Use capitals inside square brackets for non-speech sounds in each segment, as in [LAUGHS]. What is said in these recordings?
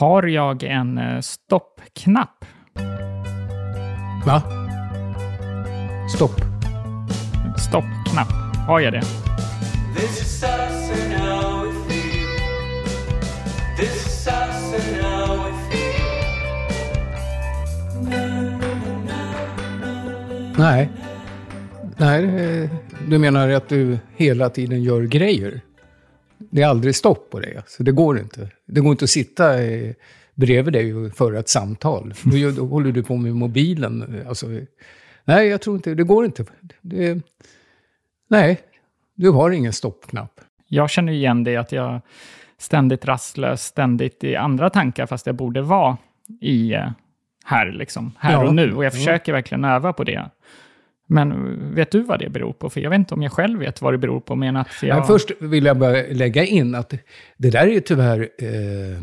Har jag en eh, stoppknapp? Va? Stopp. Stoppknapp. Har jag det? This is us and how we feel. This is us and how we feel. Nej. Nej, du menar att du hela tiden gör grejer? Det är aldrig stopp på det. Alltså, det går inte. Det går inte att sitta eh, bredvid dig och föra ett samtal. Då, då håller du på med mobilen. Alltså, nej, jag tror inte. Det går inte. Det, nej, du har ingen stoppknapp. Jag känner igen det att jag ständigt rastlös, ständigt i andra tankar, fast jag borde vara i eh, här, liksom, här Ja. och nu. Och jag Ja. försöker verkligen öva på det. Men eh, vet du vad det beror på? För jag vet inte om jag själv vet vad det beror på, men att jag... Men först vill jag bara lägga in att det där är ju tyvärr... Eh,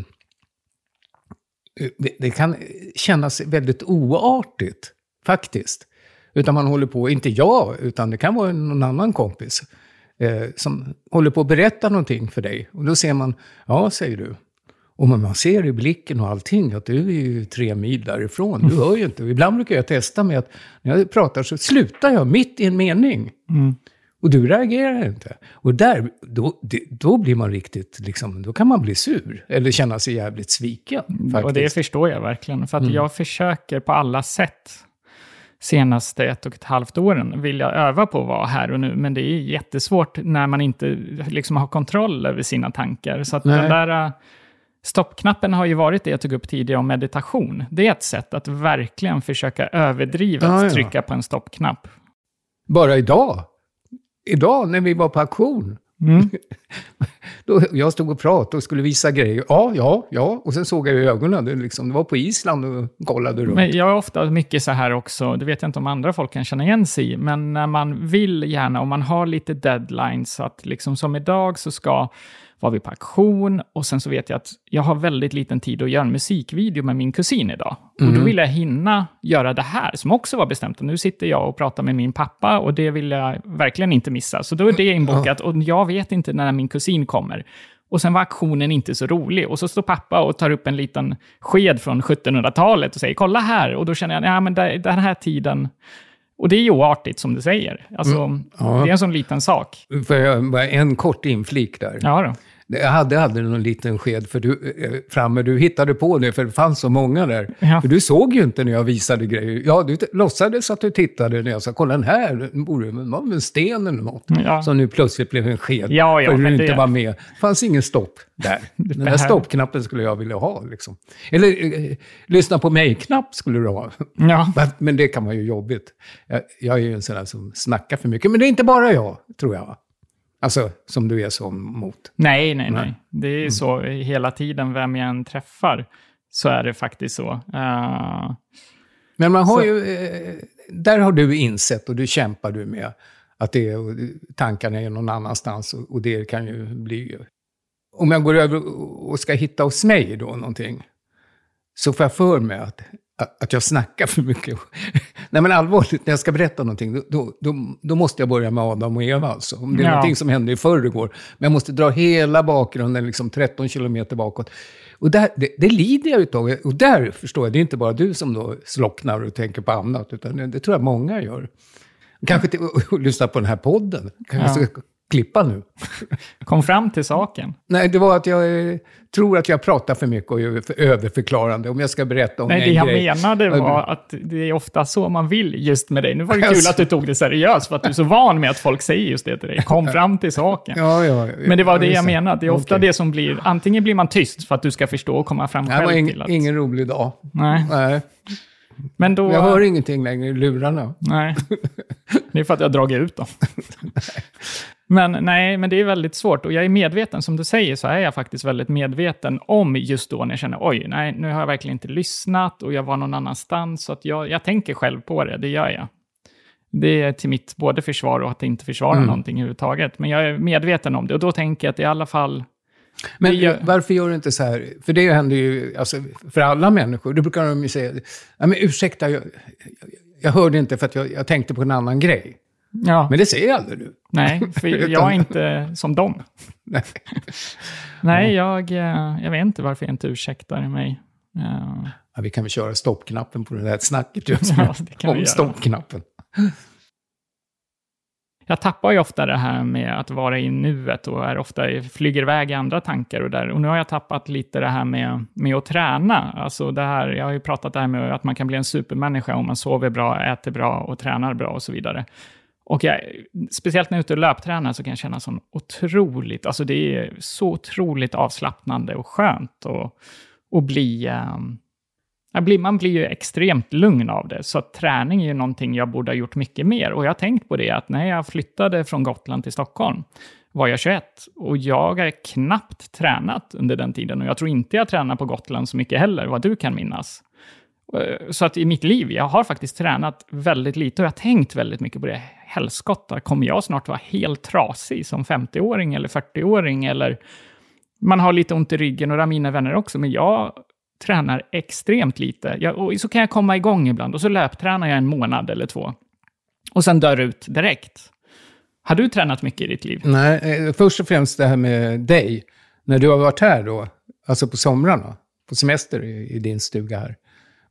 det, det kan kännas väldigt oartigt, faktiskt. Utan man håller på, inte jag, utan det kan vara någon annan kompis. Eh, som håller på att berätta någonting för dig. Och då ser man, ja, säger du. Och man ser i blicken och allting att du är ju tre mil därifrån. Du hör ju inte. Ibland brukar jag testa med att när jag pratar så slutar jag mitt i en mening. Och du reagerar inte. Och där, då, då blir man riktigt, liksom, då kan man bli sur. Eller känna sig jävligt sviken. Faktiskt. Och det förstår jag verkligen. För att jag försöker på alla sätt senaste ett och ett halvt åren vill jag öva på att vara här och nu. Men det är jättesvårt när man inte liksom har kontroll över sina tankar. Så att Nej. den där stoppknappen har ju varit det jag tog upp tidigare om meditation. Det är ett sätt att verkligen försöka överdriva att ja. trycka på en stoppknapp. Bara idag. Idag när vi var på auktion. Mm. [LAUGHS] Då, jag stod och pratade och skulle visa grejer. Ja, ja, ja. Och sen såg jag i ögonen. Det, liksom, det var på Island och kollade runt. Men jag är ofta mycket så här också, det vet jag inte om andra folk kan känna igen sig i, men när man vill gärna, om man har lite deadlines, att liksom som idag så ska var vi på auktion och sen så vet jag att jag har väldigt liten tid att göra en musikvideo med min kusin idag. Och då vill jag hinna göra det här som också var bestämt. Och nu sitter jag och pratar med min pappa och det vill jag verkligen inte missa. Så då är det inbokat och jag vet inte när min kusin kommer. Och sen var auktionen inte så rolig. Och så står pappa och tar upp en liten sked från 1700-talet och säger kolla här. Och då känner jag, ja men det- den här tiden... Och det är ju oartigt som du säger. Alltså, ja. det är en sån liten sak. Får jag bara en kort inflik där? Ja då. Jag hade aldrig någon liten sked för du, eh, framme. Du hittade på det, för det fanns så många där. Ja. För du såg ju inte när jag visade grejer. Ja, du låtsades att du tittade när jag sa, kolla den här, borde det en sten eller något. Ja. Som nu plötsligt blev en sked. Ja, ja, för du inte det- var med. Det fanns ingen stopp där. [LAUGHS] Den där stoppknappen skulle jag vilja ha. Liksom. Eller, eh, lyssna på mig-knapp skulle du ha. Ja. Men- Men det kan vara ju jobbigt. Jag, jag är ju en sån där som snackar för mycket. Men det är inte bara jag, tror jag. Alltså, som du är som mot. Nej, nej, nej. Det Mm. är så hela tiden, vem jag än träffar, så är det faktiskt så. Eh, Men man har Så- ju, eh, där har du insett och du kämpar du med att det är, tankarna är någon annanstans och, och det kan ju bli... Om jag går över och ska hitta hos mig då någonting, så får jag för mig att, att, jag snackar för mycket. [LAUGHS] Nej men allvarligt, när jag ska berätta någonting, då, då, då, då måste jag börja med Adam och Eva. Alltså. Om det är Ja. någonting som hände i förrgår. Men jag måste dra hela bakgrunden, liksom 13 kilometer bakåt. Och där, det, det lider jag utav. Och där förstår jag, det är inte bara du som då slocknar och tänker på annat, utan det, det tror jag många gör. Kanske till, och, lyssna på den här podden. Kanske Ja. Klippa nu. kom fram till saken. Nej, det var att jag eh, tror att jag pratar för mycket och är för överförklarande. Om jag ska berätta om Nej, en det jag grej. menade Ja, var att det är ofta så man vill just med dig. Nu var det kul Alltså. att du tog det seriöst, för att du är så van med att folk säger just det till dig. Kom fram till saken. Ja, ja, Men det var det jag menade. Det är ofta Okej. det som blir... Antingen blir man tyst för att du ska förstå och komma fram själv ing, till att... ingen rolig dag. Nej, Nej. men då... Jag hör ingenting längre i lurarna. Nej, det är för att jag har dragit ut dem. [LAUGHS] [LAUGHS] Men nej, men det är väldigt svårt. Och jag är medveten, som du säger, så är jag faktiskt väldigt medveten om just då när jag känner oj, nej, nu har jag verkligen inte lyssnat och jag var någon annanstans. Så att jag, jag tänker själv på det, det gör jag. Det är till mitt både försvar och att inte försvara Mm. någonting överhuvudtaget. Men jag är medveten om det och då tänker jag att i alla fall... Men gör- varför gör du inte så här? För det händer ju alltså, för alla människor. Då brukar de ju säga, Nej, men ursäkta, jag, jag, jag hörde inte för att jag, jag tänkte på en annan grej. Ja, Men det säger aldrig du. nej, [LAUGHS] för jag är inte som dem. [LAUGHS] Nej. Nej, jag, eh, jag vet inte varför jag inte ursäktar mig. Eh, Ja, vi kan väl köra stoppknappen på det här snacket just [LAUGHS] Ja, nu. vi om stoppknappen. Jag tappar ju ofta det här med att vara i nuet och är ofta flyger iväg i andra tankar och där. Och nu har jag tappat lite det här med, med att träna. Alltså det här, jag har ju pratat det här med att man kan bli en supermänniska om man sover bra, äter bra och tränar bra och så vidare. Och jag, speciellt när jag är ute och löptränar så kan jag känna sån otroligt, alltså det är så otroligt avslappnande och skönt att, och bli, ehm, man blir ju extremt lugn av det. Så att träning är ju någonting jag borde ha gjort mycket mer. Och jag har tänkt på det att när jag flyttade från Gotland till Stockholm var jag 21 och jag har knappt tränat under den tiden. Och jag tror inte jag tränar på Gotland så mycket heller, vad du kan minnas. Eh, så att i mitt liv, jag har faktiskt tränat väldigt lite och jag har tänkt väldigt mycket på det. Helskotta, kommer jag snart vara helt trasig som 50-åring eller 40-åring? Eller man har lite ont i ryggen och det har mina vänner också, men jag tränar extremt lite. Jag, och så kan jag komma igång ibland och så löptränar jag en månad eller två. Och sen dör ut direkt. Har du tränat mycket i ditt liv? Nej, eh, först och främst det här med dig. När du har varit här då, alltså på somrarna, på semester i, i din stuga här.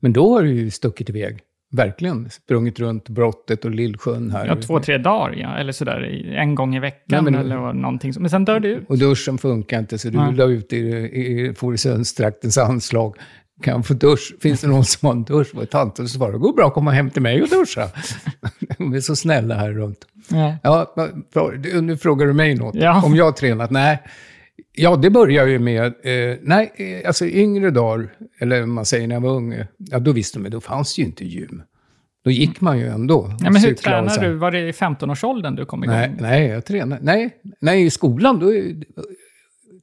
Men då har du ju stuckit iväg. Verkligen sprungit runt brottet och Lillsjön här. Ja, två, tre dagar, ja. eller sådär, en gång i veckan Nej, men- eller någonting. som- Men sen dör det ut. Och duschen funkar inte, så du Ja. la ut i, i Fårösundstraktens anslag. Kan jag få dusch? Finns det någon som har en dusch? Och tanten svarade, det går bra att komma hem till mig och duscha. [LAUGHS] De är så snälla här runt. Ja. Ja. Du- nu frågar du mig något. Ja. Om jag har tränat? Nej. Ja, det börjar ju med, eh, nej, eh, alltså yngre dagar, eller man säger när jag var ung, ja då visste man, då fanns det ju inte gym. Då gick man ju ändå. Ja, men hur här. du? Var det i 15-årsåldern du kom igång? Nej, nej, jag tränade. Nej, nej, i skolan, då,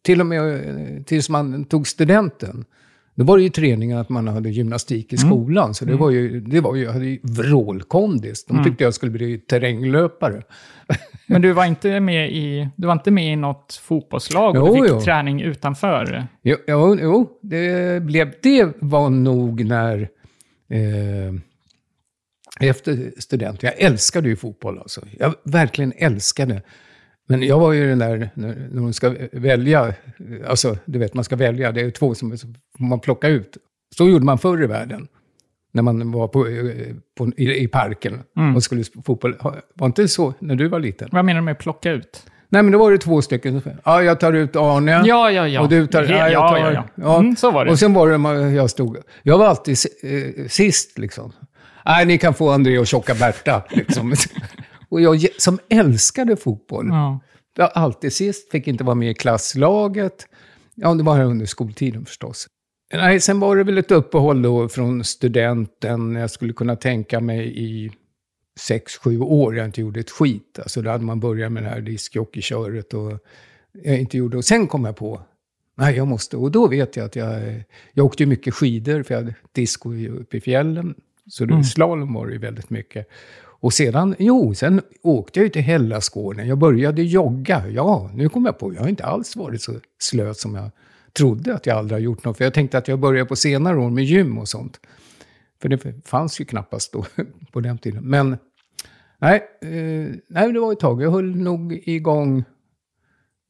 till och med eh, tills man tog studenten. Då var det ju träningen att man hade gymnastik i skolan. Så det var ju, det var ju, jag hade ju vrålkondis. De tyckte jag skulle bli terränglöpare. [LAUGHS] Men du var inte med i, du var inte med i något fotbollslag och Jo, du fick jo. träning utanför? Jo, jo, jo det, blev, det var nog när... Eh, efter studenten. Jag älskade ju fotboll alltså. Jag verkligen älskade. Men jag var ju den där, när, man ska välja, alltså du vet man ska välja, det är två som man plocka ut. Så gjorde man förr i världen. När man var på, på, i, i parken och skulle spela fotboll. Var inte så när du var liten? Vad menar du med plocka ut? Nej men då var det två stycken. Ja, jag tar ut Arne. Ja, ja, ja. Och du tar... Ja, jag ja, tar ja, ja. Mm, så var det. Och sen var det, jag stod... Jag var alltid eh, sist liksom. Nej, ni kan få André och tjocka Berta. Liksom. [LAUGHS] och jag som älskade fotboll. Ja. Jag var alltid sist, fick inte vara med i klasslaget. Ja, det var här under skoltiden förstås. Nej, sen var det väl ett uppehåll då från studenten. Jag skulle kunna tänka mig i sex, sju år jag inte gjorde ett skit. Alltså då hade man börjat med det här diskjockeyköret och jag inte gjorde. Och sen kom jag på, nej jag måste. Och då vet jag att jag, jag åkte mycket skidor för jag hade disco uppe i fjällen. Så det, slalom var det ju väldigt mycket. Och sedan, jo, sen åkte jag ju till Hällaskåren. Jag började jogga. Ja, nu kom jag på, jag har inte alls varit så slö som jag trodde att jag aldrig har gjort något. För jag tänkte att jag började på senare år med gym och sånt. För det fanns ju knappast då [LAUGHS] på den tiden. Men nej, eh, nej, det var ett tag. Jag höll nog igång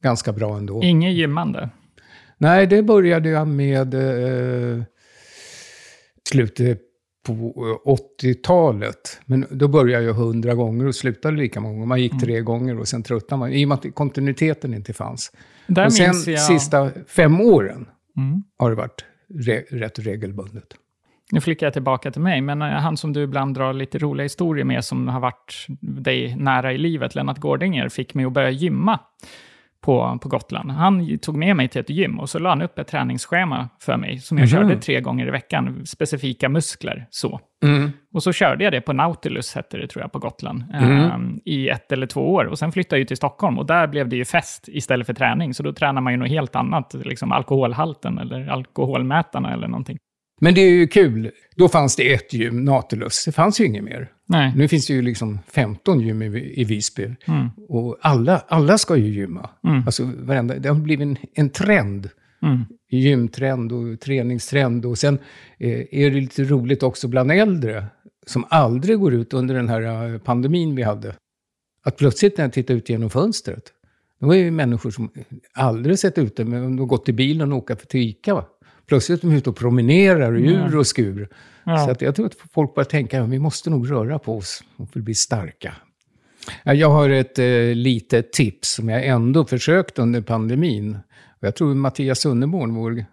ganska bra ändå. Inget gymmande? Nej, det började jag med eh, slutet på eh, 80-talet. Men då började jag hundra gånger och slutade lika många. Man gick Mm. tre gånger och sen tröttnade man. I och med att kontinuiteten inte fanns. Där och sen jag... sista fem åren Mm. har det varit re- rätt regelbundet. Nu flickar jag tillbaka till mig, men eh, han som du ibland drar lite roliga historier med, som har varit dig nära i livet, Lennart Gårdinger, fick mig att börja gymma på, på Gotland. Han tog med mig till ett gym och så la han upp ett träningsschema för mig, som jag Mhm. körde tre gånger i veckan, specifika muskler, så. Och så körde jag det på Nautilus, hette det tror jag, på Gotland, ehm, i ett eller två år. Och sen flyttade jag ju till Stockholm och där blev det ju fest istället för träning. Så då tränar man ju något helt annat, liksom alkoholhalten eller alkoholmätarna eller någonting. Men det är ju kul. Då fanns det ett gym, Nautilus. Det fanns ju inget mer. Nej. Nu finns det ju liksom 15 gym i, i Visby. Mm. Och alla, alla ska ju gymma. Alltså, varenda, det har blivit en, en trend. Mm. Gymtrend och träningstrend. Och sen eh, är det lite roligt också bland äldre. Som aldrig går ut under den här eh, pandemin vi hade. Att plötsligt när jag tittade ut genom fönstret, det var ju människor som aldrig sett ute, men de har gått till bilen och åka till Ica. Va? Plötsligt är de ute och promenerar i ur och skur. Ja. Så att jag tror att folk börjar tänka att vi måste nog röra på oss och bli starka. Ja, Jag har ett eh, litet tips som jag ändå försökt under pandemin. Och Jag tror Mattias Sunneborn, vår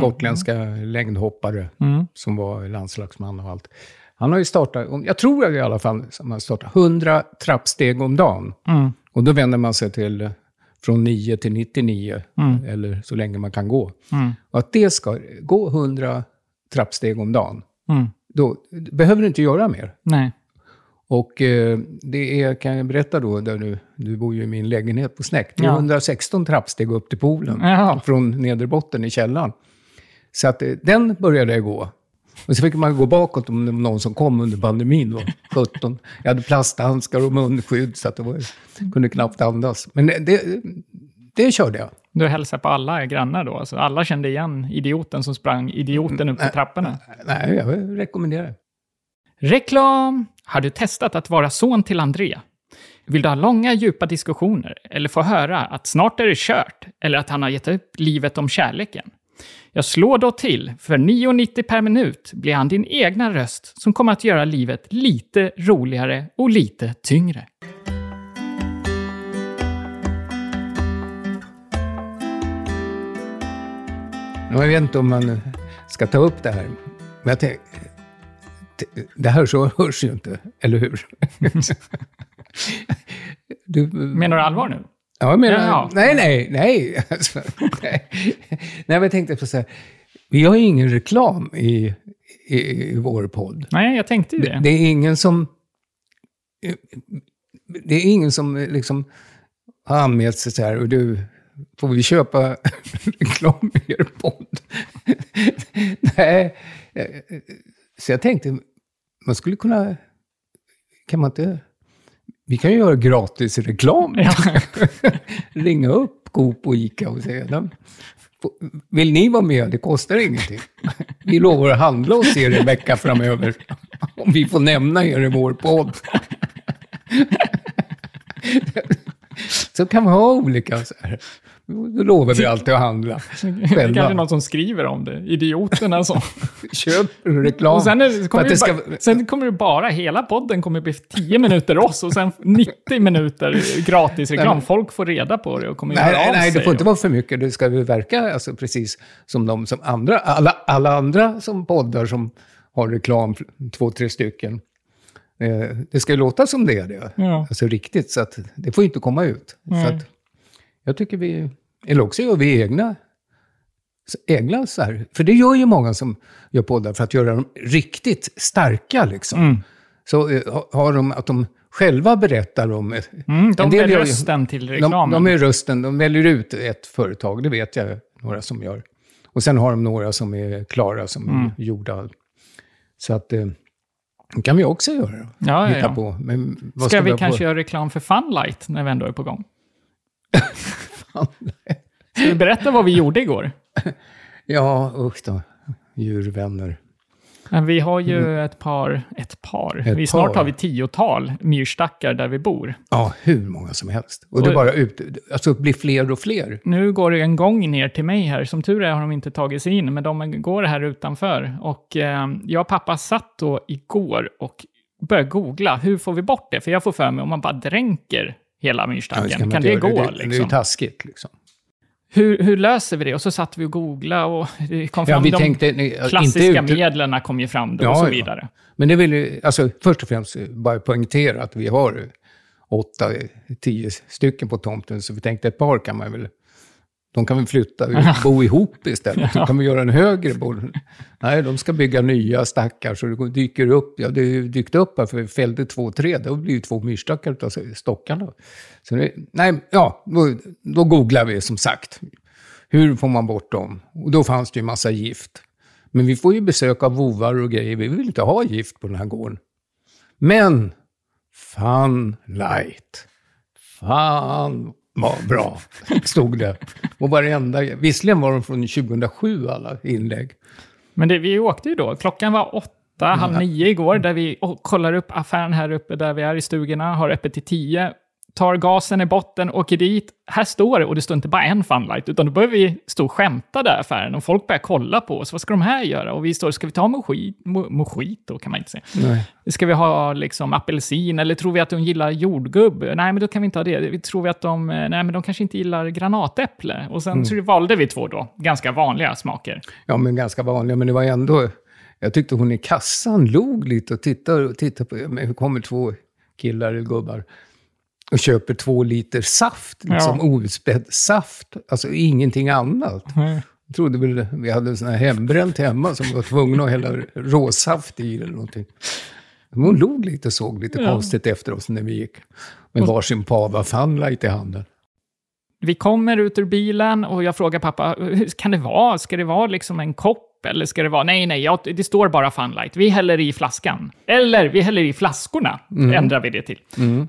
gotländska längdhoppare, Mm. som var landslagsman och allt. Han har ju startat, jag tror i alla fall, han startat 100 trappsteg om dagen. Mm. Och då vänder man sig till från 9 till 99, Mm. eller så länge man kan gå. Mm. Och att det ska gå 100 trappsteg om dagen, Mm. då behöver du inte göra mer. Nej. Och eh, det är, kan jag berätta då, där du, du bor ju i min lägenhet på Snäck. Det är Ja. 116 trappsteg upp till poolen. Jaha. Från nederbotten i källaren. Så att eh, den började jag gå. Och så fick man gå bakåt om det var någon som kom under pandemin då, 17. Jag hade plasthandskar och munskydd så att det var, kunde knappt andas. Men det, det, körde jag. Du hälsar på alla grannar då? Alltså alla kände igen idioten som sprang idioten upp för trapporna? Nej, jag rekommenderar det. Reklam! Har du testat att vara son till André? Vill du ha långa, djupa diskussioner? Eller få höra att snart är det kört? Eller att han har gett upp livet om kärleken? Jag slår då till. För 9,90 per minut blir han din egna röst som kommer att göra livet lite roligare och lite tyngre. Jag vet inte om man ska ta upp det här. Men jag tänk, det här så hörs ju inte, eller hur? [LAUGHS] Du, Menar du allvar nu? Ja, jag menar, Jaha. nej, nej, nej. Alltså, nej. nej, men jag tänkte på så här, vi har ju ingen reklam i, i, i vår podd. Nej, jag tänkte ju Det, det. det är ingen som... Det är ingen som liksom har anmält sig så här, och du, får vi köpa [LAUGHS] reklam i er podd? Nej. Så jag tänkte, man skulle kunna... Kan man inte... Vi kan ju göra gratis reklam. Ja. [LAUGHS] Ringa upp Coop och Ica och säga, "De- vill ni vara med? Det kostar ingenting. [LAUGHS] Vi lovar att handla hos er en vecka framöver. [LAUGHS] Om vi får nämna er i vår podd. Så kan man ha olika så här. Då lovar vi alltid att handla [LAUGHS] Det är kanske någon som skriver om det. Idioterna som... [LAUGHS] Köp reklam. Och sen, är, det- kommer det det ska- bara, sen kommer det bara, hela podden kommer bli 10 minuter oss och sen 90 minuter gratis reklam. Folk får reda på det och kommer Nej, göra nej, av nej, det sig. får inte vara för mycket. Det ska ju verka alltså, precis som de som andra, alla, alla andra som poddar som har reklam, två, tre stycken. Eh, det ska ju låta som det är det. Ja. Alltså riktigt, så att det får inte komma ut. Nej. Så att, jag tycker vi, eller också gör vi egna, egna så här. För det gör ju många som gör poddar för att göra dem riktigt starka liksom. Mm. Så eh, ha- har de att de själva berättar om... ett- Mm, de är rösten till de, reklamen. de är rösten, de väljer ut ett företag, det vet jag några som gör. Och sen har de några som är klara, som Mm. är gjorda. Så att eh, det kan vi också göra. Ja, ja, ja. på. Men vad Ska vi ha kanske på? göra reklam för Funlight när vi ändå är på gång? [LAUGHS] Ska vi berätta vad vi gjorde igår? [LAUGHS] Ja, usch då. Djurvänner. Men Vi har ju ett par, ett par, Mm. Ett vi snart par. har vi tiotal myrstackar där vi bor. Ja, hur många som helst. Och det Och- bara ut, alltså blir fler och fler. Nu går det en gång ner till mig här. Som tur är har de inte tagit sig in, men de går här utanför. Och eh, jag och pappa satt då igår och började googla. Hur får vi bort det? För jag får för mig om man bara dränker hela myrstacken. man kan det gå? Det, det är ju liksom? taskigt liksom. hur, hur löser vi det? Och så satt vi och googlade och det kom Ja, fram vi de tänkte, nej, klassiska inte ut, medlen kom ju fram då Ja, och så ja. vidare. Men det vill ju, alltså först och främst bara poängtera att vi har åtta, tio stycken på tomten, så vi tänkte ett par kan man väl, de kan väl flytta, bo ihop istället. Så kan vi göra en högre bod. Nej, de ska bygga nya stackar, så det dyker upp, ja det har ju dykt upp här, för vi fällde två, tre, då blir det två myrstackar av stockarna. Så det, nej, ja, då, då googlar vi som sagt. Hur får man bort dem? Och då fanns det ju massa gift. Men vi får ju besök av vovar och grejer. Vi vill inte ha gift på den här gården. Men, fun light. Fan vad bra, stod det. Och varenda, visserligen var de från 2007 alla inlägg. Men det, vi åkte ju då. Klockan var åtta, halv nio igår, där vi kollar upp affären här uppe där vi är i stugorna, har öppet till tio. Tar gasen i botten, åker dit. Här står det, och det står inte bara en funlight, utan då börjar vi stå och skämta där i affären och folk börjar kolla på oss. Vad ska de här göra? Och vi står, ska vi ta mojito? Mo- Mojito kan man inte säga. Nej. Ska vi ha liksom apelsin eller tror vi att de gillar jordgubb? Nej, men då kan vi inte ha det. Vi tror vi att de, nej, men de kanske inte gillar granatäpple. Och sen så valde vi två då, ganska vanliga smaker. Ja, men ganska vanliga. Men det var ändå... Jag tyckte hon i kassan log lite och tittade, tittade på... Men det kommer två killar eller gubbar och köper två liter saft, liksom Ja. outspädd saft. Alltså ingenting annat. Jag trodde väl vi hade sån här hembränt hemma som var tvungna att hälla råsaft i eller någonting. Men Hon log lite och såg lite Ja. konstigt efter oss när vi gick. Med varsin Pava Funlight i handen. Vi kommer ut ur bilen och jag frågar pappa, hur kan det vara? Ska det vara liksom en kopp? Eller ska det vara, nej, nej, ja, det står bara Funlight. Vi häller i flaskan. Eller vi häller i flaskorna, ändrar vi det till.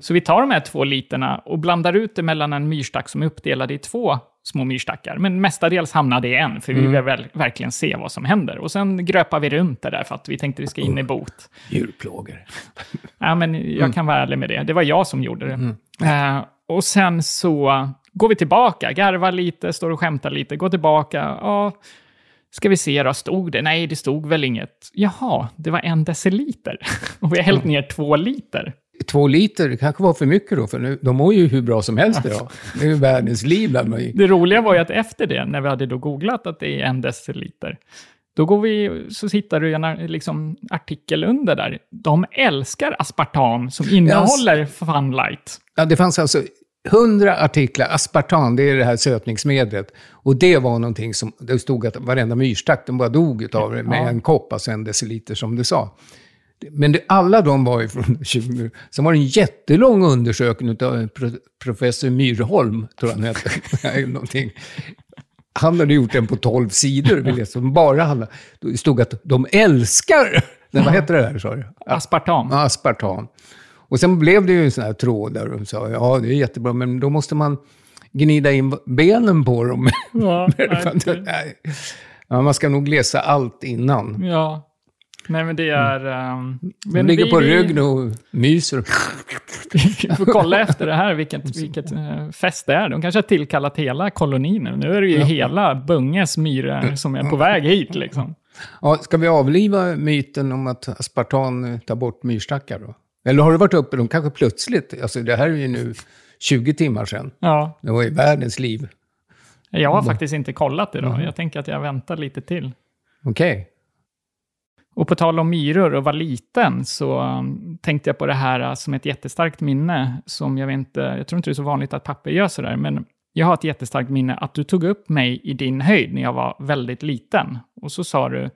Så vi tar de här två literna och blandar ut det mellan en myrstack som är uppdelad i två små myrstackar. Men mestadels hamnar det i en, för vi vill väl, verkligen se vad som händer. Och sen gröpar vi runt det där för att vi tänkte det ska in i bot. Djurplågare. [LAUGHS] Ja, men jag kan vara ärlig med det. Det var jag som gjorde det. Eh, och sen så går vi tillbaka, garvar lite, står och skämtar lite, går tillbaka. Ja, ska vi se då, stod det? Nej, det stod väl inget. Jaha, det var en deciliter. [LAUGHS] och vi har hällt ner två liter. Två liter det kanske var för mycket då, för nu, de mår ju hur bra som helst idag. Det är ju världens liv där med. Det roliga var ju att efter det, när vi hade då googlat att det är en deciliter, då går vi, så hittar du en liksom, artikel under där. De älskar aspartam som innehåller funlight. Ja, det fanns alltså hundra artiklar, aspartam, det är det här sötningsmedlet. Och det var någonting som, det stod att varenda myrstack, de bara dog av det med Ja. en kopp, alltså en deciliter som du sa. Men det, alla de var ju från [LAUGHS] 20... Sen var det en jättelång undersökning av pro, professor Myrholm, tror jag han hette. [LAUGHS] Någonting. Han hade gjort den på 12 sidor, som bara handlade... Det stod att de älskar... Nej, [LAUGHS] vad heter det där, sa du? Aspartam. Aspartam. Och sen blev det ju en sån här tråd där de sa, ja det är jättebra, men då måste man gnida in benen på dem. [LAUGHS] Ja, Nej. ja, man ska nog läsa allt innan. ja. Nej, men det är... ehm, De ligger vi- på vi- ryggen och myser. [LAUGHS] Vi får kolla efter det här vilket, vilket eh, fest det är. De kanske har tillkallat hela kolonin nu. Nu är det ju hela Bunges myror som är på väg hit. Liksom. Ja, ska vi avliva myten om att aspartam eh, tar bort myrstackar då? Eller har det varit uppe, de kanske plötsligt, alltså det här är ju nu 20 timmar sedan. Ja, Det var ju världens liv. jag har faktiskt inte kollat idag. Jag tänker att jag väntar lite till. Okej. Och på tal om myror och vara liten så um, tänkte jag på det här uh, som ett jättestarkt minne. Som jag vet inte, jag tror inte det är så vanligt att papper gör sådär, men jag har ett jättestarkt minne att du tog upp mig i din höjd när jag var väldigt liten. Och så sa du,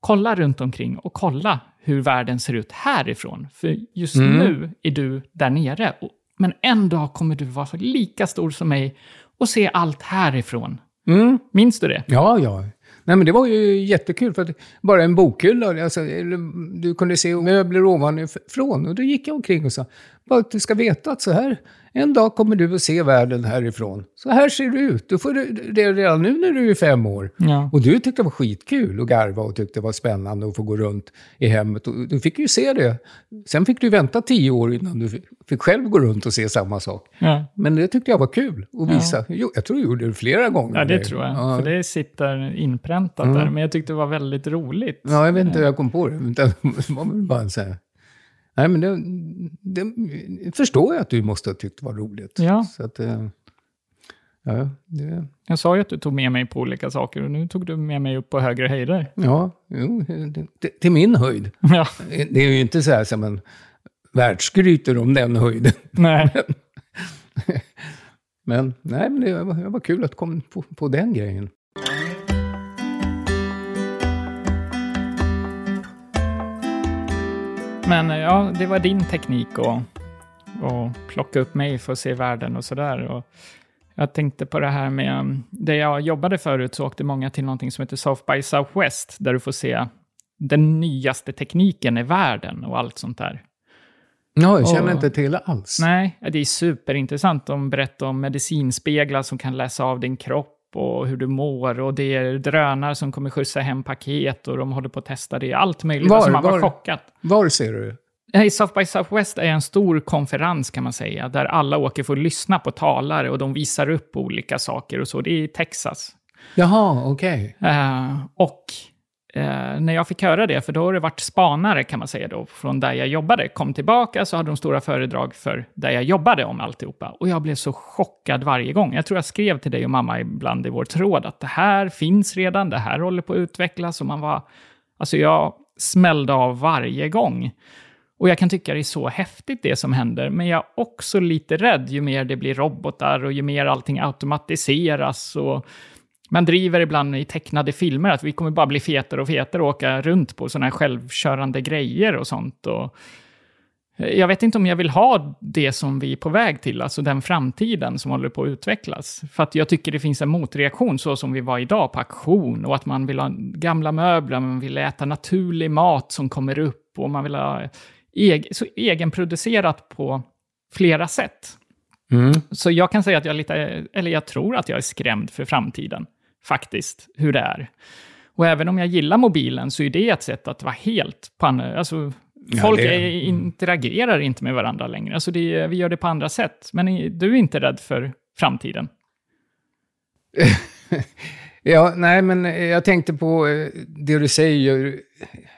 kolla runt omkring och kolla hur världen ser ut härifrån. För just nu är du där nere. Men en dag kommer du vara lika stor som mig och se allt härifrån. Mm. Minns du det? Ja, ja. Nej, men det var ju jättekul, för bara en bokhylla, alltså, du kunde se möbler ovanifrån. Och då gick jag omkring och sa, bara att du ska veta att så här, en dag kommer du att se världen härifrån. Så här ser det ut. Du får det redan nu när du är fem år. Ja. Och du tyckte det var skitkul att garva och tyckte det var spännande att få gå runt i hemmet. Och du fick ju se det. Sen fick du vänta tio år innan du fick själv gå runt och se samma sak. ja. Men det tyckte jag var kul att visa. Jo, jag tror jag gjorde det flera gånger. Ja, det tror jag. Ja. För det sitter inpräntat där. Men jag tyckte det var väldigt roligt. Ja, jag vet inte hur jag kom på det. Det var väl bara sån här... Nej, men det, det förstår jag att du måste ha tyckt var roligt. Ja. Så att, eh, ja, det, Jag sa ju att du tog med mig på olika saker och nu tog du med mig upp på högre höjder. ja jo, det, till min höjd. [LAUGHS] Ja, Det är ju inte så här som man världsskryter om den höjden. nej. [LAUGHS] [LAUGHS] Men nej, men det var, det var kul att komma på, på den grejen. Men eh, ja, det var din teknik att, att plocka upp mig för att se världen och sådär. Och Jag tänkte på det här med, um, där jag jobbade förut så åkte många till någonting som heter South by Southwest, där du får se den nyaste tekniken i världen och allt sånt där. Ja, jag känner Åh. inte till alls. Nej, det är superintressant. De berättar om medicinspeglar som kan läsa av din kropp och hur du mår. Och det är drönare som kommer skjutsa hem paket och de håller på att testa det. Allt möjligt. Var- alltså man var var- chockad. Var ser du? Nej, South by Southwest är en stor konferens kan man säga, där alla åker för att lyssna på talare och de visar upp olika saker och så. Det är i Texas. Jaha, okej. Eh, och eh, när jag fick höra det, för då har det varit spanare kan man säga då, från där jag jobbade, kom tillbaka så hade de stora föredrag för där jag jobbade om alltihopa. Och jag blev så chockad varje gång. Jag tror jag skrev till dig och mamma ibland i vår tråd att det här finns redan, det här håller på att utvecklas och man var... Alltså jag smällde av varje gång. Och jag kan tycka det är så häftigt det som händer, men jag är också lite rädd ju mer det blir robotar och ju mer allting automatiseras. Och man driver ibland i tecknade filmer att vi kommer bara bli fetare och fetare och åka runt på sådana här självkörande grejer och sånt. Och jag vet inte om jag vill ha det som vi är på väg till, alltså den framtiden som håller på att utvecklas. För att jag tycker det finns en motreaktion så som vi var idag på auktion och att man vill ha gamla möbler, man vill äta naturlig mat som kommer upp och man vill ha eg så egenproducerat på flera sätt. Mm. Så jag kan säga att jag lite, eller jag tror att jag är skrämd för framtiden, faktiskt, hur det är. Och även om jag gillar mobilen så är det ett sätt att vara helt på andra, alltså Ja, folk det- är, interagerar inte med varandra längre, alltså det, vi gör det på andra sätt. Men är- du är inte rädd för framtiden? [LAUGHS] Ja, nej, men jag tänkte på eh, det du säger.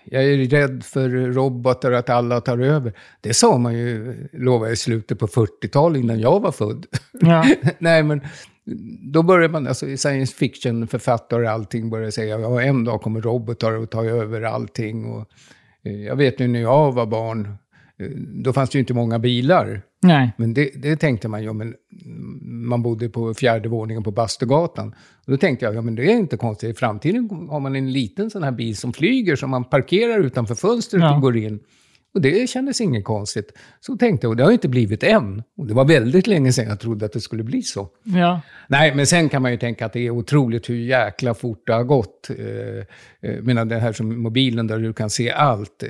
Jag är rädd för robotar, att alla tar över. Det sa man ju, lovar jag, i slutet på 40-talet innan jag var född. Ja. [LAUGHS] nej, men då började man, alltså science fiction-författare och allting började säga, ja, en dag kommer robotar att ta över allting. Och, eh, jag vet ju när jag var barn, eh, då fanns det ju inte många bilar. Nej. Men det, det tänkte man ju, men man bodde på fjärde våningen på Bastugatan. Och då tänkte jag, ja men det är inte konstigt. I framtiden har man en liten sån här bil som flyger, som man parkerar utanför fönstret Ja. och går in. Och det kändes inget konstigt. Så tänkte jag, och det har ju inte blivit än. Och det var väldigt länge sedan jag trodde att det skulle bli så. Ja. Nej, men sen kan man ju tänka att det är otroligt hur jäkla fort det har gått. Eh, eh, Jag menar det här som mobilen där du kan se allt. Eh,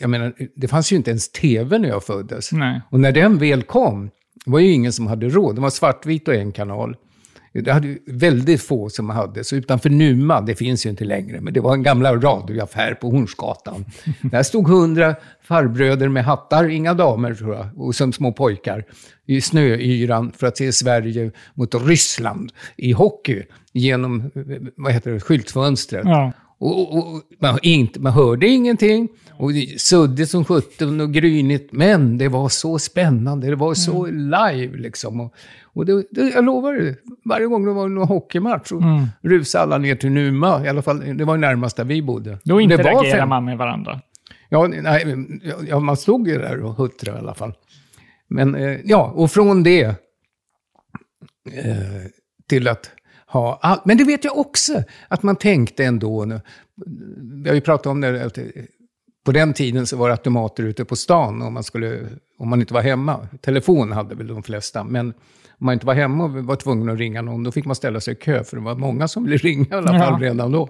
Jag menar, det fanns ju inte ens tv när jag föddes. Nej. Och när den väl kom, var ju ingen som hade råd. Det var svartvit och en kanal. Det hade ju väldigt få som hade. Så utanför Numa, det finns ju inte längre, men det var en gamla radioaffär på Hornsgatan. [LAUGHS] Där stod hundra farbröder med hattar, inga damer tror jag, och som små pojkar, i snöyran för att se Sverige mot Ryssland i hockey genom, eh, vad heter det, skyltfönstret. Ja. Och, och, och man, inte, man hörde ingenting. Och suddigt som sjutton och grynigt. Men det var så spännande. Det var så live liksom. Och, och det, det, jag lovar det, varje gång det var någon hockeymatch så Mm. rusade alla ner till Numa. I alla fall, det var närmast där vi bodde. Då interagerar man med varandra. Ja, nej, ja, man stod ju där och huttrade i alla fall. Men eh, ja, och från det eh, till att ha allt. Men det vet jag också, att man tänkte ändå, nu- vi har ju pratat om det, på den tiden så var det automater ute på stan om man, skulle, om man inte var hemma. Telefon hade väl de flesta, men om man inte var hemma och var tvungen att ringa någon, då fick man ställa sig i kö, för det var många som ville [LAUGHS] ringa i alla fall Ja. redan då.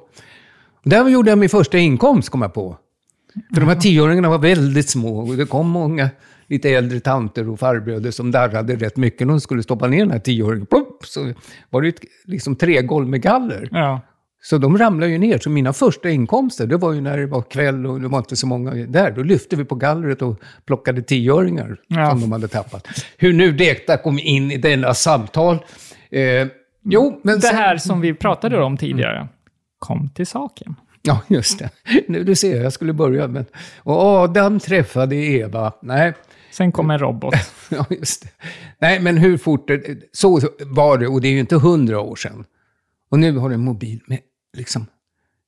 Där gjorde jag min första inkomst, kom jag på. För de här tioåringarna var väldigt små och det kom många lite äldre tanter och farbröder som darrade rätt mycket när de skulle stoppa ner den här tioåringen. Plopp, så var det ett, liksom tre golv med galler. Ja. Så de ramlade ju ner. Så mina första inkomster, det var ju när det var kväll och det var inte så många där. Då lyfte vi på gallret och plockade tioöringar Ja. som de hade tappat. Hur nu detta kom in i denna samtal. Eh, jo, men Det sen- här som vi pratade om tidigare. Kom till saken. [LAUGHS] Ja, just det. Nu du ser, jag skulle börja med... Och Adam träffade Eva. Nej, Sen kom en robot. [LAUGHS] ja, just det. Nej, men hur fort... Det, så var det, och det är ju inte hundra år sedan. Och nu har du en mobil med liksom...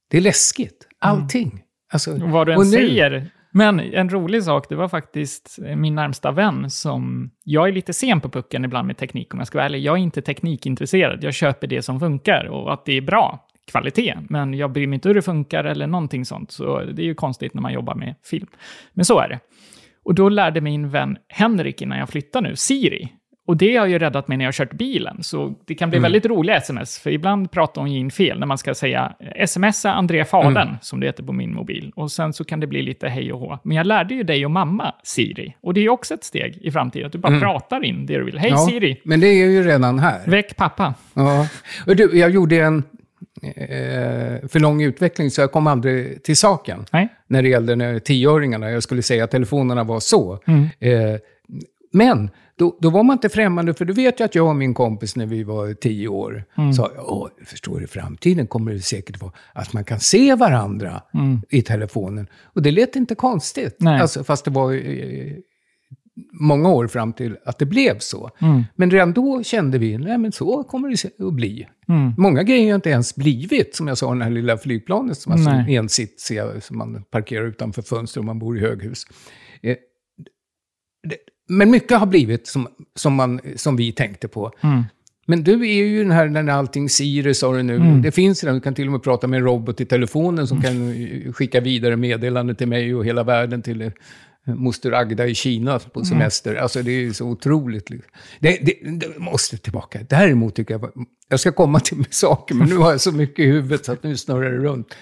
Det är läskigt. Allting. Alltså, Och vad du än nu- säger. Men en rolig sak, det var faktiskt min närmsta vän som... Jag är lite sen på pucken ibland med teknik om jag ska vara ärlig. Jag är inte teknikintresserad. Jag köper det som funkar och att det är bra kvalitet. Men jag bryr mig inte hur det funkar eller någonting sånt. Så det är ju konstigt när man jobbar med film. Men så är det. Och då lärde min vän Henrik innan jag flyttade nu, Siri. Och det har ju räddat mig när jag har kört bilen. Så det kan bli väldigt roliga sms, för ibland pratar hon in fel när man ska säga smsa Andrea Fadern, som det heter på min mobil. Och sen så kan det bli lite hej och hå. Men jag lärde ju dig och mamma Siri. Och det är ju också ett steg i framtiden, att du bara pratar in det du vill. Hej ja, Siri, Men det är ju redan här. väck pappa. Ja. Och du, jag gjorde en... eh, för lång utveckling så jag kom aldrig till saken. Nej. När det gällde tioåringarna, jag skulle säga att telefonerna var så. Eh, men då, då var man inte främmande, för du vet ju att jag och min kompis när vi var tio år sa, Åh, förstår du, i framtiden kommer det säkert vara att man kan se varandra i telefonen. Och det lät inte konstigt, Nej. alltså, fast det var eh, många år fram till att det blev så. Men redan då kände vi, nej men så kommer det att bli. Många grejer har inte ens blivit, som jag sa, den här lilla flygplanet som alltså Nej. ensitsiga, som man parkerar utanför fönster om man bor i höghus. Eh, det, men mycket har blivit som, som, man, som vi tänkte på. Men du är ju den här när allting Siri sa du nu. Det finns redan, du kan till och med prata med en robot i telefonen som kan eh, skicka vidare meddelanden till mig och hela världen till moster Agda i Kina på semester. Alltså det är så otroligt. liksom. Det, det, det måste tillbaka. Däremot tycker jag, jag ska komma till med saker, men nu har jag så mycket i huvudet så att nu snurrar det runt.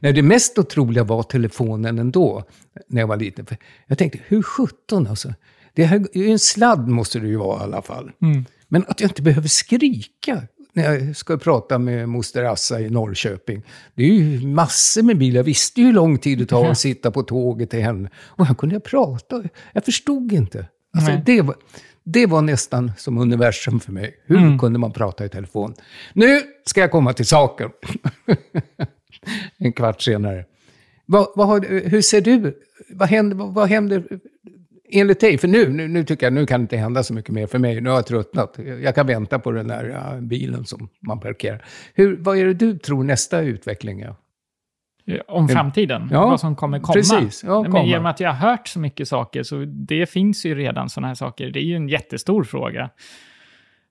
Nej, det mest otroliga var telefonen ändå, när jag var liten. För jag tänkte, hur sjutton alltså? Det här är ju en sladd måste det ju vara i alla fall. Men att jag inte behöver skrika när jag ska prata med moster Assa i Norrköping. Det är ju massor med bilar. Jag visste ju hur lång tid det tar att [LAUGHS] sitta på tåget till henne. Och här kunde jag prata. Jag förstod inte. Alltså, det, var, det var nästan som universum för mig. Hur kunde man prata i telefon? Nu ska jag komma till saken. [LAUGHS] en kvart senare. Vad, vad har, hur ser du? Vad händer, vad händer enligt dig? För nu, nu, nu tycker jag nu kan det inte hända så mycket mer för mig. Nu har jag tröttnat. Jag kan vänta på den där bilen som man parkerar. Hur, vad är det du tror nästa utveckling är? Om framtiden, Ja, vad som kommer komma. precis. Ja, Men komma. genom att jag har hört så mycket saker, så det finns ju redan sådana här saker. Det är ju en jättestor fråga.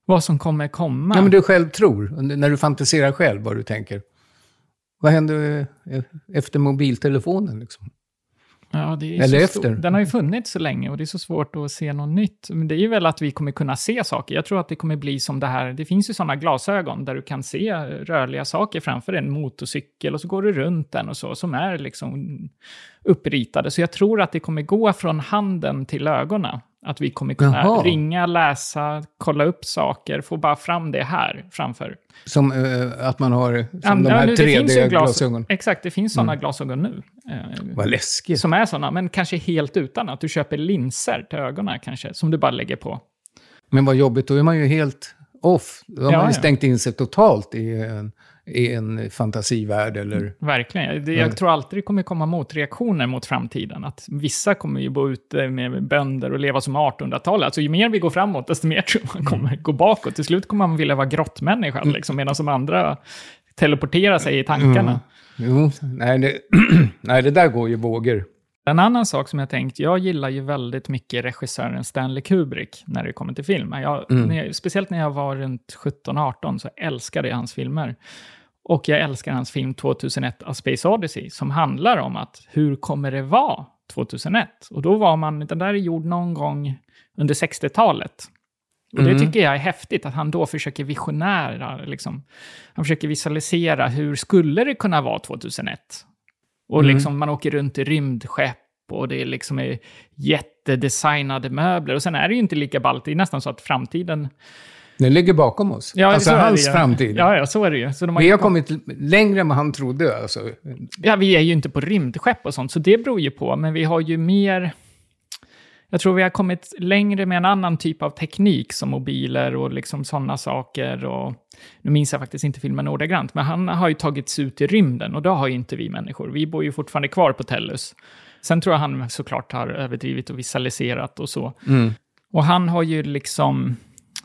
Vad som kommer komma. Ja, men du själv tror, när du fantiserar själv vad du tänker. Vad händer eh, efter mobiltelefonen? Liksom? Ja, det är Eller efter. Stor. Den har ju funnits så länge och det är så svårt att se något nytt. Men det är ju väl att vi kommer kunna se saker. Jag tror att det kommer bli som det här. Det finns ju sådana glasögon där du kan se rörliga saker framför en motorcykel och så går du runt den och så, som är liksom uppritade. Så jag tror att det kommer gå från handen till ögonen. Att vi kommer kunna Jaha. ringa, läsa, kolla upp saker, få bara fram det här framför. Som eh, att man har som Ja, de här nu, det finns ju 3D-glasögonen. Exakt, det finns sådana glasögon nu. Eh, Vad läskigt. som är sådana, men kanske helt utan. Att du köper linser till ögonen kanske, som du bara lägger på. Men vad jobbigt, då är man ju helt off. Då har Ja, man ju ja. stängt in sig totalt i en, i en fantasivärld eller... Verkligen. Det, jag tror alltid det kommer komma motreaktioner mot framtiden. Att vissa kommer ju bo ute med bönder och leva som 1800-talet. Alltså ju mer vi går framåt, desto mer [LAUGHS] tror man kommer gå bakåt. Till slut kommer man vilja vara grottmänniska, liksom, medan de andra teleporterar sig i tankarna. Jo, nej det, [CLEARS THROAT] nej, det där går ju vågor. En annan sak som jag tänkt, jag gillar ju väldigt mycket regissören Stanley Kubrick när det kommer till film. Jag, när jag, speciellt när jag var runt 17-18 så älskade jag hans filmer. Och jag älskar hans film 2001 A Space Odyssey som handlar om att hur kommer det vara 2001? Och då var man, den där är gjord någon gång under 60-talet. Och det tycker jag är häftigt, att han då försöker visionära, liksom. Han försöker visualisera hur skulle det kunna vara 2001? Och liksom man åker runt i rymdskepp och det är liksom är jättedesignade möbler. Och sen är det ju inte lika ballt, det är nästan så att framtiden... Den ligger bakom oss. alltså så är det hans ju. framtid. Ja, ja, så är det ju. Så de har Vi har kom- kommit längre än vad han trodde. Alltså. Ja, vi är ju inte på rymdskepp och sånt, så det beror ju på. Men vi har ju mer... Jag tror vi har kommit längre med en annan typ av teknik, som mobiler och liksom sådana saker. Och, nu minns jag faktiskt inte filmen ordagrant, men han har ju tagits ut i rymden och då har ju inte vi människor. Vi bor ju fortfarande kvar på Tellus. Sen tror jag han såklart har överdrivit och visualiserat och så. Och han har ju liksom...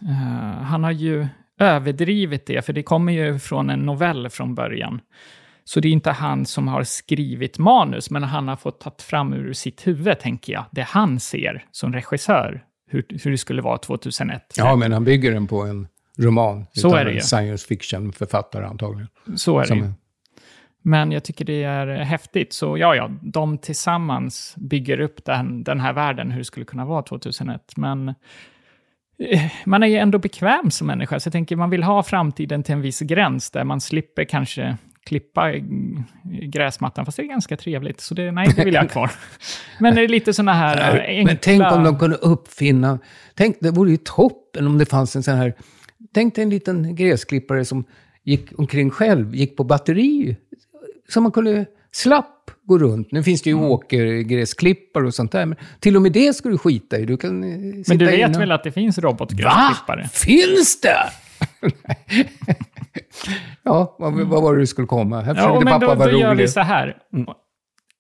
eh, han har ju överdrivit det, för det kommer ju från en novell från början. Så det är inte han som har skrivit manus, men han har fått ta fram ur sitt huvud, tänker jag, det han ser som regissör, hur, hur det skulle vara 2001. Ja, men han bygger den på en roman. Så är det ju. science fiction-författare antagligen. Så är det ju. Men jag tycker det är häftigt. Så ja, ja, de tillsammans bygger upp den, den här världen, hur det skulle kunna vara 2001. Men man är ju ändå bekväm som människa, så jag tänker man vill ha framtiden till en viss gräns där man slipper kanske klippa gräsmattan, fast det är ganska trevligt. Så det, nej, det vill jag ha kvar. [LAUGHS] Men det är lite sådana här eh, enkla... Men tänk om de kunde uppfinna... Tänk, det vore ju toppen om det fanns en sån här... Tänk dig en liten gräsklippare som gick omkring själv, gick på batteri. Så man kunde slapp gå runt. Nu finns det ju Mm. åkergräsklippare och sånt där. Men till och med det ska du skita i. Du kan eh, sitta Men du vet och- väl att det finns Va? robotgräsklippare? Finns det? [LAUGHS] ja, vad, vad var det du skulle komma? Här Ja, försökte men pappa då, vara då gör vi så här.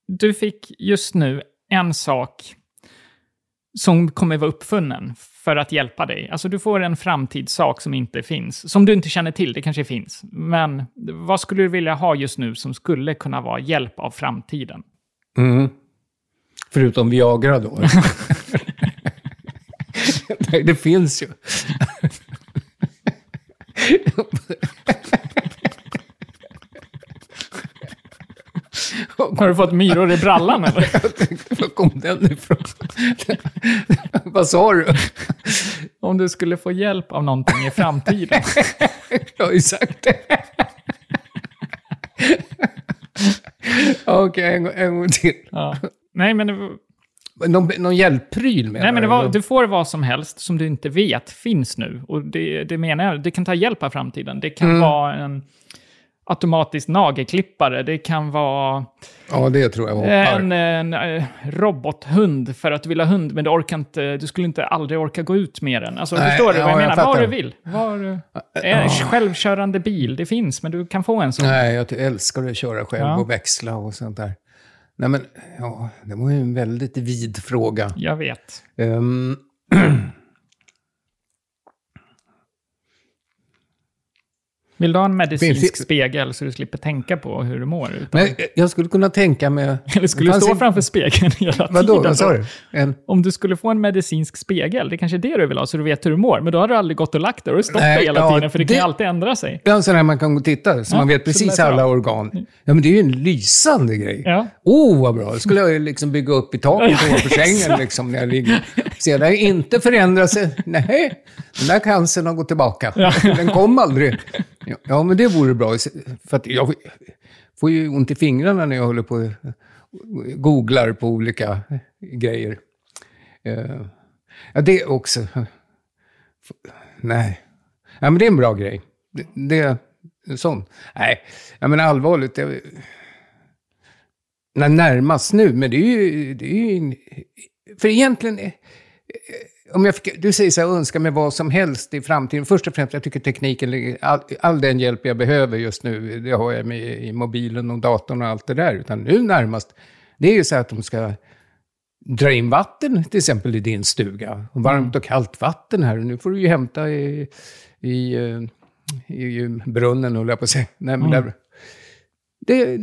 Du fick just nu en sak som kommer vara uppfunnen för att hjälpa dig. Alltså du får en framtidssak som inte finns, som du inte känner till, det kanske finns. Men vad skulle du vilja ha just nu som skulle kunna vara hjälp av framtiden? Mm. Förutom Viagra då. [LAUGHS] Det finns ju. Har du fått myror i brallan eller? [LAUGHS] Var kom den ifrån? [LAUGHS] Vad sa du? [LAUGHS] Om du skulle få hjälp av någonting i framtiden. [LAUGHS] Jag har ju sagt det. Okej, en, gång- en gång till. Ja. Nej, men, det, Någon, någon hjälppryl menar nej, men det var, du får vad som helst som du inte vet finns nu. Och det, det menar jag, det kan ta hjälp av framtiden. Det kan vara en automatisk nagelklippare. Det kan vara Ja, det tror jag hoppar. en, en, eh, robothund för att du vill ha hund, men du orkar inte, du skulle inte aldrig orka gå ut med den. Alltså, Nej, förstår du ja, vad jag jag menar? Vad fattar. du vill. Var, en självkörande bil, det finns, men du kan få en sån. Nej, jag älskar att köra själv Ja. och växla och sånt där. Nej, men ja, det var ju en väldigt vid fråga. Jag vet. Ehm, [CLEARS THROAT] Vill du ha en medicinsk Finns det- spegel så du slipper tänka på hur du mår? Utan, men jag skulle kunna tänka mig... eller skulle du det stå en- framför spegeln [LAUGHS] hela Vadå, tiden? vad sa du? En, Om du skulle få en medicinsk spegel, det är kanske är det du vill ha, så du vet hur du mår. Men då har du aldrig gått och lagt dig och stått Nej, där hela ja, tiden, för det, kan ju det- alltid ändra sig. ja, en sån här man kan gå och titta, så Ja, man vet precis det alla organ. Ja, men det är ju en lysande grej. Ja. Åh, oh, vad bra. Det skulle jag liksom bygga upp i taket [LAUGHS] ovanför sängen liksom, när jag ligger. Se, det har inte förändrat sig. Nej, den där cancern har gått tillbaka. Den kom aldrig. Ja, Ja, men det vore bra. För att jag får ju ont i fingrarna när jag håller på och googlar på olika grejer. Eh, ja, det också. Nej. Ja, men det är en bra grej. Det, det en sån. Nej, ja, men allvarligt. Jag, när närmast nu, men det är ju... Det är ju en- för egentligen... Om jag fick, du säger så här, önska mig vad som helst i framtiden. Först och främst, jag tycker tekniken, all, all den hjälp jag behöver just nu, det har jag med i mobilen och datorn och allt det där. Utan nu närmast, det är ju så att de ska dra in vatten till exempel i din stuga. Varmt och kallt vatten här. Nu får du ju hämta i, i, eh, i brunnen, höll jag på att säga. Nej, men där, det,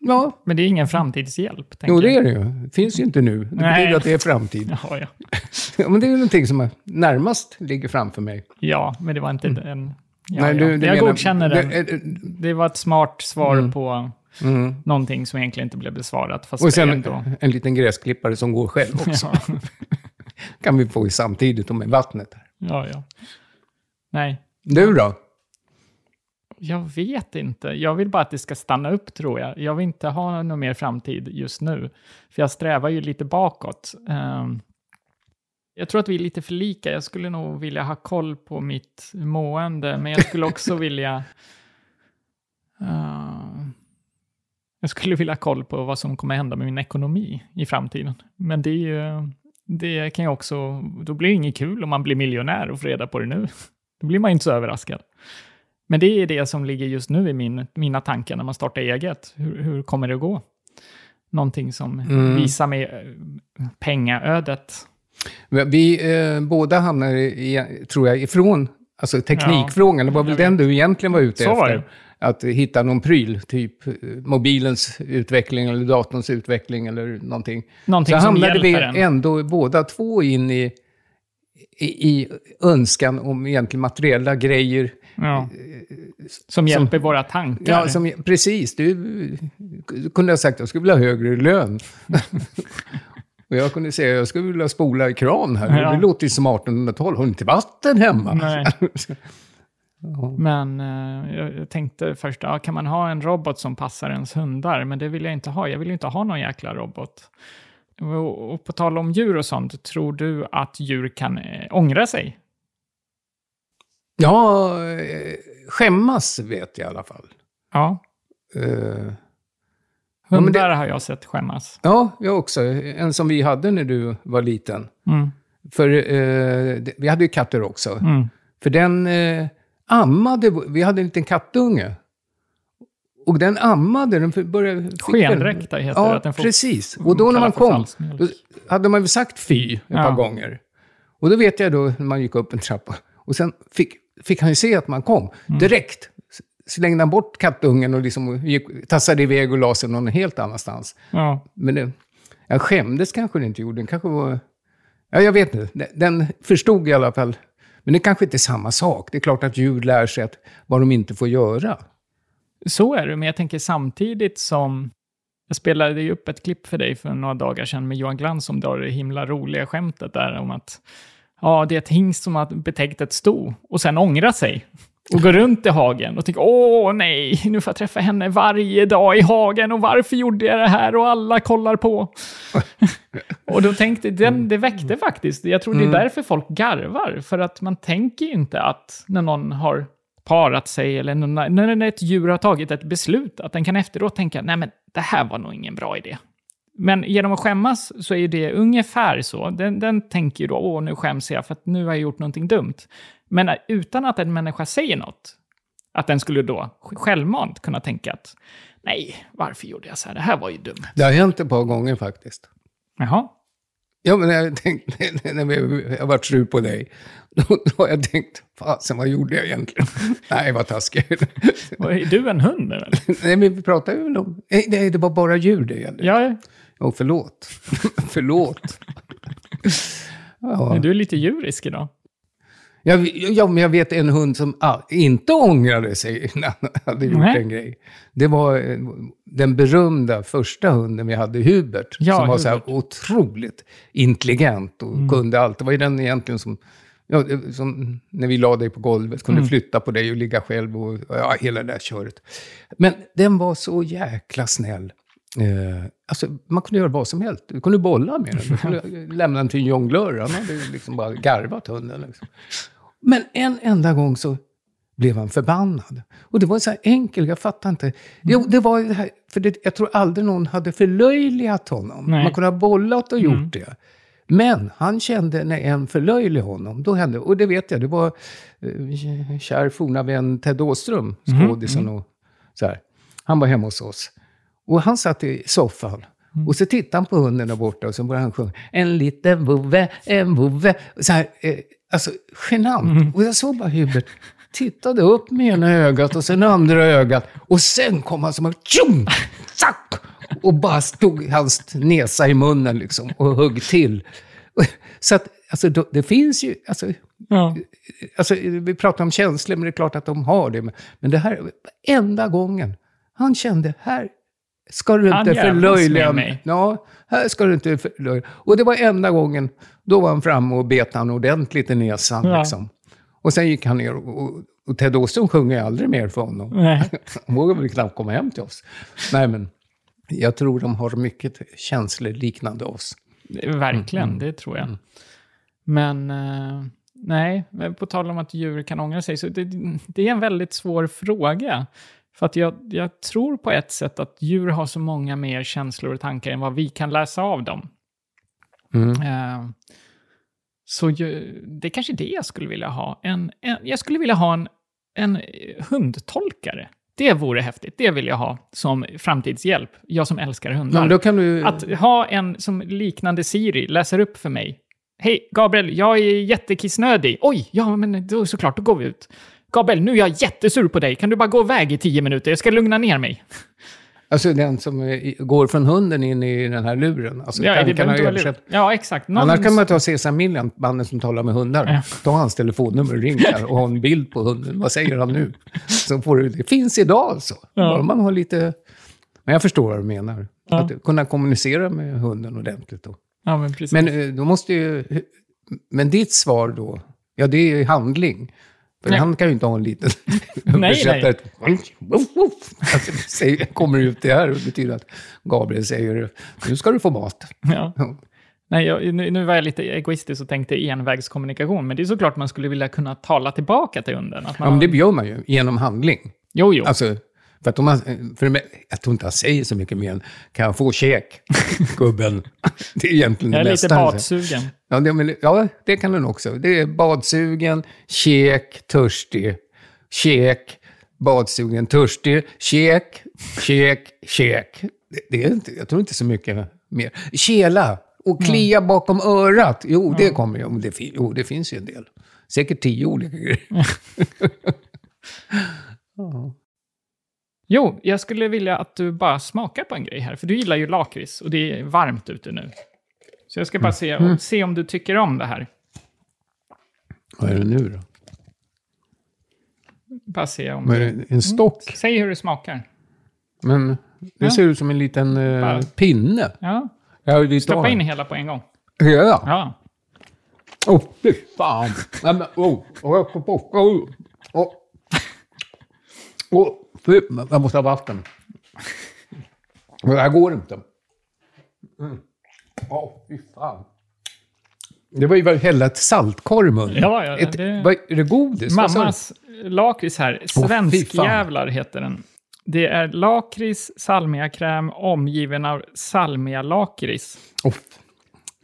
ja, Men det är ingen framtidshjälp, jo det är det ju. Det finns ju inte nu. Det Nej. betyder att det är framtid. [LAUGHS] Ja, ja. Ja, men det är ju någonting som närmast ligger framför mig. ja, men det var inte en... Ja, Mm. Nej, ja. du- du jag menar- godkänner den. det- eh, Det var ett smart svar på Mm. någonting som egentligen inte blev besvarat. Fast Och sen ändå. en liten gräsklippare som går själv [LAUGHS] också. Ja, kan vi få samtidigt och med vattnet. ja, ja. Nej, Du då? Jag vet inte. Jag vill bara att det ska stanna upp, tror jag. Jag vill inte ha någon mer framtid just nu. För jag strävar ju lite bakåt. Ehm, jag tror att vi är lite för lika. Jag skulle nog vilja ha koll på mitt mående, men jag skulle också [LAUGHS] vilja... eh, jag skulle vilja ha koll på vad som kommer hända med min ekonomi i framtiden. Men det är ju... Det kan ju också... Då blir det inget kul om man blir miljonär och får reda på det nu. [LAUGHS] Då blir man inte så överraskad. Men det är det som ligger just nu i min, mina tankar när man startar eget. Hur, hur kommer det att gå? Någonting som Mm. visar mig eh, pengaödet. Vi eh, båda hamnar, i, tror jag, ifrån alltså teknikfrågan. Det var väl den du egentligen var ute Så var efter. Att hitta någon pryl, typ eh, mobilens utveckling eller datorns utveckling eller någonting. Någonting Så hamnade vi en. ändå båda två in i, i, i önskan om egentligen materiella grejer. Ja. Som hjälper våra tankar. Ja, som, precis. Du, du kunde ha sagt att jag skulle vilja ha högre lön. [LAUGHS] Och jag kunde säga att jag skulle vilja spola i kran här. Ja. Det låter ju som 1800-tal. Har du inte vatten hemma? Nej. [LAUGHS] Men eh, jag jag tänkte först, ja, kan man ha en robot som passar ens hundar? Men det vill jag inte ha. Jag vill ju inte ha någon jäkla robot. Och, och på tal om djur och sånt, tror du att djur kan eh, ångra sig? Ja, eh, skämmas vet jag i alla fall. Ja, Eh, hundar men det- har jag sett skämmas. Ja, jag också. En som vi hade när du var liten. Mm. För eh, det- vi hade ju katter också. Mm. För den eh, ammade, vi hade en liten kattunge. Och den ammade, den började... Skendräkta heter det, Ja, den får- precis. Och då när man kom, då hade man väl sagt fy ett Ja. par gånger. Och då vet jag då, när man gick upp en trappa, och sen fick, fick han ju se att man kom. Mm. Direkt slängde han bort kattungen och liksom gick, tassade iväg och la sig någon helt annanstans. Ja. Men det, jag skämdes kanske det inte gjorde. Den kanske var... Ja, jag vet inte. Den, den förstod i alla fall. Men det kanske inte är samma sak. Det är klart att djur lär sig att, vad de inte får göra. Så är det, men jag tänker samtidigt som... Jag spelade ju upp ett klipp för dig för några dagar sedan med Johan Glans som drar det himla roliga skämtet där om att ja, det är ett hingst som har betäckt ett sto och sen ångrar sig och går runt i hagen och tänker åh nej, nu får jag träffa henne varje dag i hagen och varför gjorde jag det här och alla kollar på. [LAUGHS] och då tänkte den, det väckte faktiskt, jag tror det är därför folk garvar, för att man tänker ju inte att när någon har parat sig eller när, när ett djur har tagit ett beslut, att den kan efteråt tänka, nej men det här var nog ingen bra idé. Men genom att skämmas så är det ungefär så. Den, den tänker ju då, åh nu skäms jag för att nu har jag gjort någonting dumt. Men utan att en människa säger något, att den skulle då självmant kunna tänka att nej, varför gjorde jag så här? Det här var ju dumt. Det har hänt ett par gånger faktiskt. Jaha. Ja, men jag tänkte, [LAUGHS] när jag varit sur på dig, [LAUGHS] då, då har jag tänkt, fasen vad gjorde jag egentligen? [LAUGHS] Nej, vad taskigt. Är du en hund nu eller? Nej, men vi pratar ju om... Nej, det var bara djur det gällde. Ja, Oh, förlåt. [LAUGHS] förlåt. Ja. du är lite djurisk idag. Jag, ja, men jag vet en hund som ah, inte ångrade sig när han hade gjort Nej. en grej. Det var eh, den berömda första hunden vi hade, Hubert. Ja, som var så här Hubert. otroligt intelligent och kunde allt. Det var ju den egentligen som, ja, som när vi la dig på golvet, kunde flytta på dig och ligga själv och ja, hela det där köret. Men den var så jäkla snäll. Eh, alltså, man kunde göra vad som helst. Du kunde bolla med den. Du kunde [LAUGHS] lämna den till en jonglör. Han hade liksom bara garvat hunden. Liksom. Men en enda gång så blev han förbannad. Och det var så här enkelt, jag fattar inte. Jo, det var det här, för det, jag tror aldrig någon hade förlöjligat honom. Nej. Man kunde ha bollat och gjort det. Men han kände när en förlöjligade honom, då hände Och det vet jag, det var eh, kär forna vän Ted Åström, skådisen och så här. Han var hemma hos oss. Och han satt i soffan. Och så tittade han på hunden där borta och så började han sjunga. En liten vovve, en vovve. Så här, eh, alltså genant. Och jag såg bara Hubert tittade upp med ena ögat och sen andra ögat. Och sen kom han som en tjong! Zack! Och bara stod hans näsa i munnen liksom och högg till. Så att, alltså, det finns ju, alltså, Ja. alltså, vi pratar om känslor, men det är klart att de har det. Men, men det här, enda gången, han kände, här ska du inte förlöjliga mig. Ja, här ska du inte förlöjliga. Och det var enda gången, då var han framme och bet han ordentligt i näsan. Ja. Liksom. Och sen gick han ner och, och, Ted Åström sjunger ju aldrig mer för honom. Nej. [LAUGHS] Han vågar väl knappt komma hem till oss. Nej, men jag tror de har mycket känslor liknande oss. Verkligen, det tror jag. Men eh, nej, på tal om att djur kan ångra sig, så det, det är en väldigt svår fråga. För att jag, jag tror på ett sätt att djur har så många mer känslor och tankar än vad vi kan läsa av dem. Mm. Eh, så ju, det är kanske det jag skulle vilja ha. En, en, jag skulle vilja ha en, en hundtolkare. Det vore häftigt. Det vill jag ha som framtidshjälp. Jag som älskar hundar. Ja, du... Att ha en som liknande Siri läser upp för mig. Hej, Gabriel, jag är jättekissnödig. Oj, ja, men då såklart, då går vi ut. Gabriel, nu är jag jättesur på dig. Kan du bara gå iväg i tio minuter? Jag ska lugna ner mig. Alltså den som eh, går från hunden in i den här luren. Alltså Ja, det tankarna lur- översatt. ja exakt. Någon Annars kan man ta Sesam Million, bandet som talar med hundar. Ja. Ta hans telefonnummer och ring där och ha en bild på hunden. Vad säger han nu? Så får du, det finns idag alltså. Ja. Bara man har lite... Men jag förstår vad du menar. Ja. Att kunna kommunicera med hunden ordentligt. Då. Ja, men precis. Men eh, då måste ju... Men ditt svar då, ja det är ju handling. För Nej. han kan ju inte ha en liten [LAUGHS] översättare. Alltså, säger, kommer ut det här och betyder att Gabriel säger nu ska du få mat. Ja. Nej, jag, nu, nu var jag lite egoistisk och tänkte envägskommunikation, men det är såklart man skulle vilja kunna tala tillbaka till hunden. Att man, Ja, men det gör man ju genom handling. Jo, jo. Alltså, för att om man, för det, jag tror inte han säger så mycket mer än, kan jag få käk, [LAUGHS] gubben? Det är egentligen jag är det lite bästa. han säger. badsugen. Ja det, ja, det kan den också. Det är badsugen, käk, törstig, käk, badsugen, törstig, käk, käk, käk. Det, det är inte, jag tror inte så mycket mer. Kela och klia bakom örat. Jo, det kommer ju. Det, jo, det finns ju en del. Säkert tio olika grejer. [LAUGHS] Jo, jag skulle vilja att du bara smakar på en grej här, för du gillar ju lakrits och det är varmt ute nu. Så jag ska bara se, Mm. se om du tycker om det här. Vad är det nu då? Bara se om Vad är det? En stock? Säg hur det smakar. Men det Ja. ser ut som en liten eh, pinne. Ja, Ja, stoppa in hela på en gång. Ja. Ja. Åh, oh, fy fan. Nej, men, oh, oh. Oh, oh. Oh, jag måste ha vatten. Det här går inte. Mm. Åh, fy fan. Det var ju väl hälla ett saltkorv i munnen. Ja, ja, ett, det- vad, är det godis? Mammas lakrits här. Svenskjävlar heter den. Det är lakrits, salmiakräm omgiven av salmialakrits. Oh,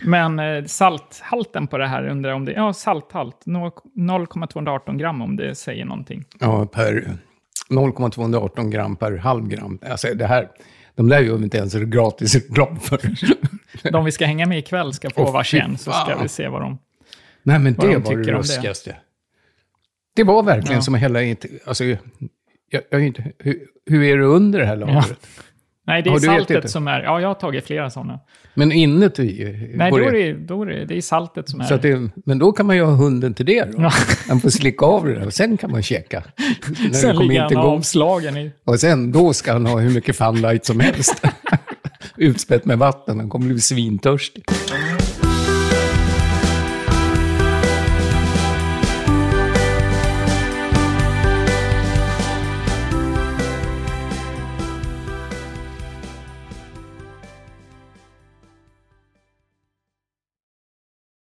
Men eh, salthalten på det här undrar jag om det ja salthalt, nå- 0,218 gram om det säger någonting. ja, per 0,218 gram per halv gram. Alltså det här, de där gör vi inte ens gratis reklam för. [LAUGHS] De vi ska hänga med ikväll ska få Åh, varsin, så ska vi se vad de... Nej, men Vad det de var det om det. ruskigaste. Det var verkligen Ja. som att hälla i. Alltså, jag, jag inte, hur, hur är det under det här lagret? Nej, det är saltet som är... Ja, jag har tagit flera sådana. Men inuti? Nej, då är det, då är det, det är saltet som är... så att det, men då kan man ju ha hunden till det då. Man får slicka av det där och sen kan man käka. [LAUGHS] När Sen ligger han avslagen i... Och sen, då ska han ha hur mycket funlight som helst. [LAUGHS] Utspätt med vatten, han kommer bli svintörstig.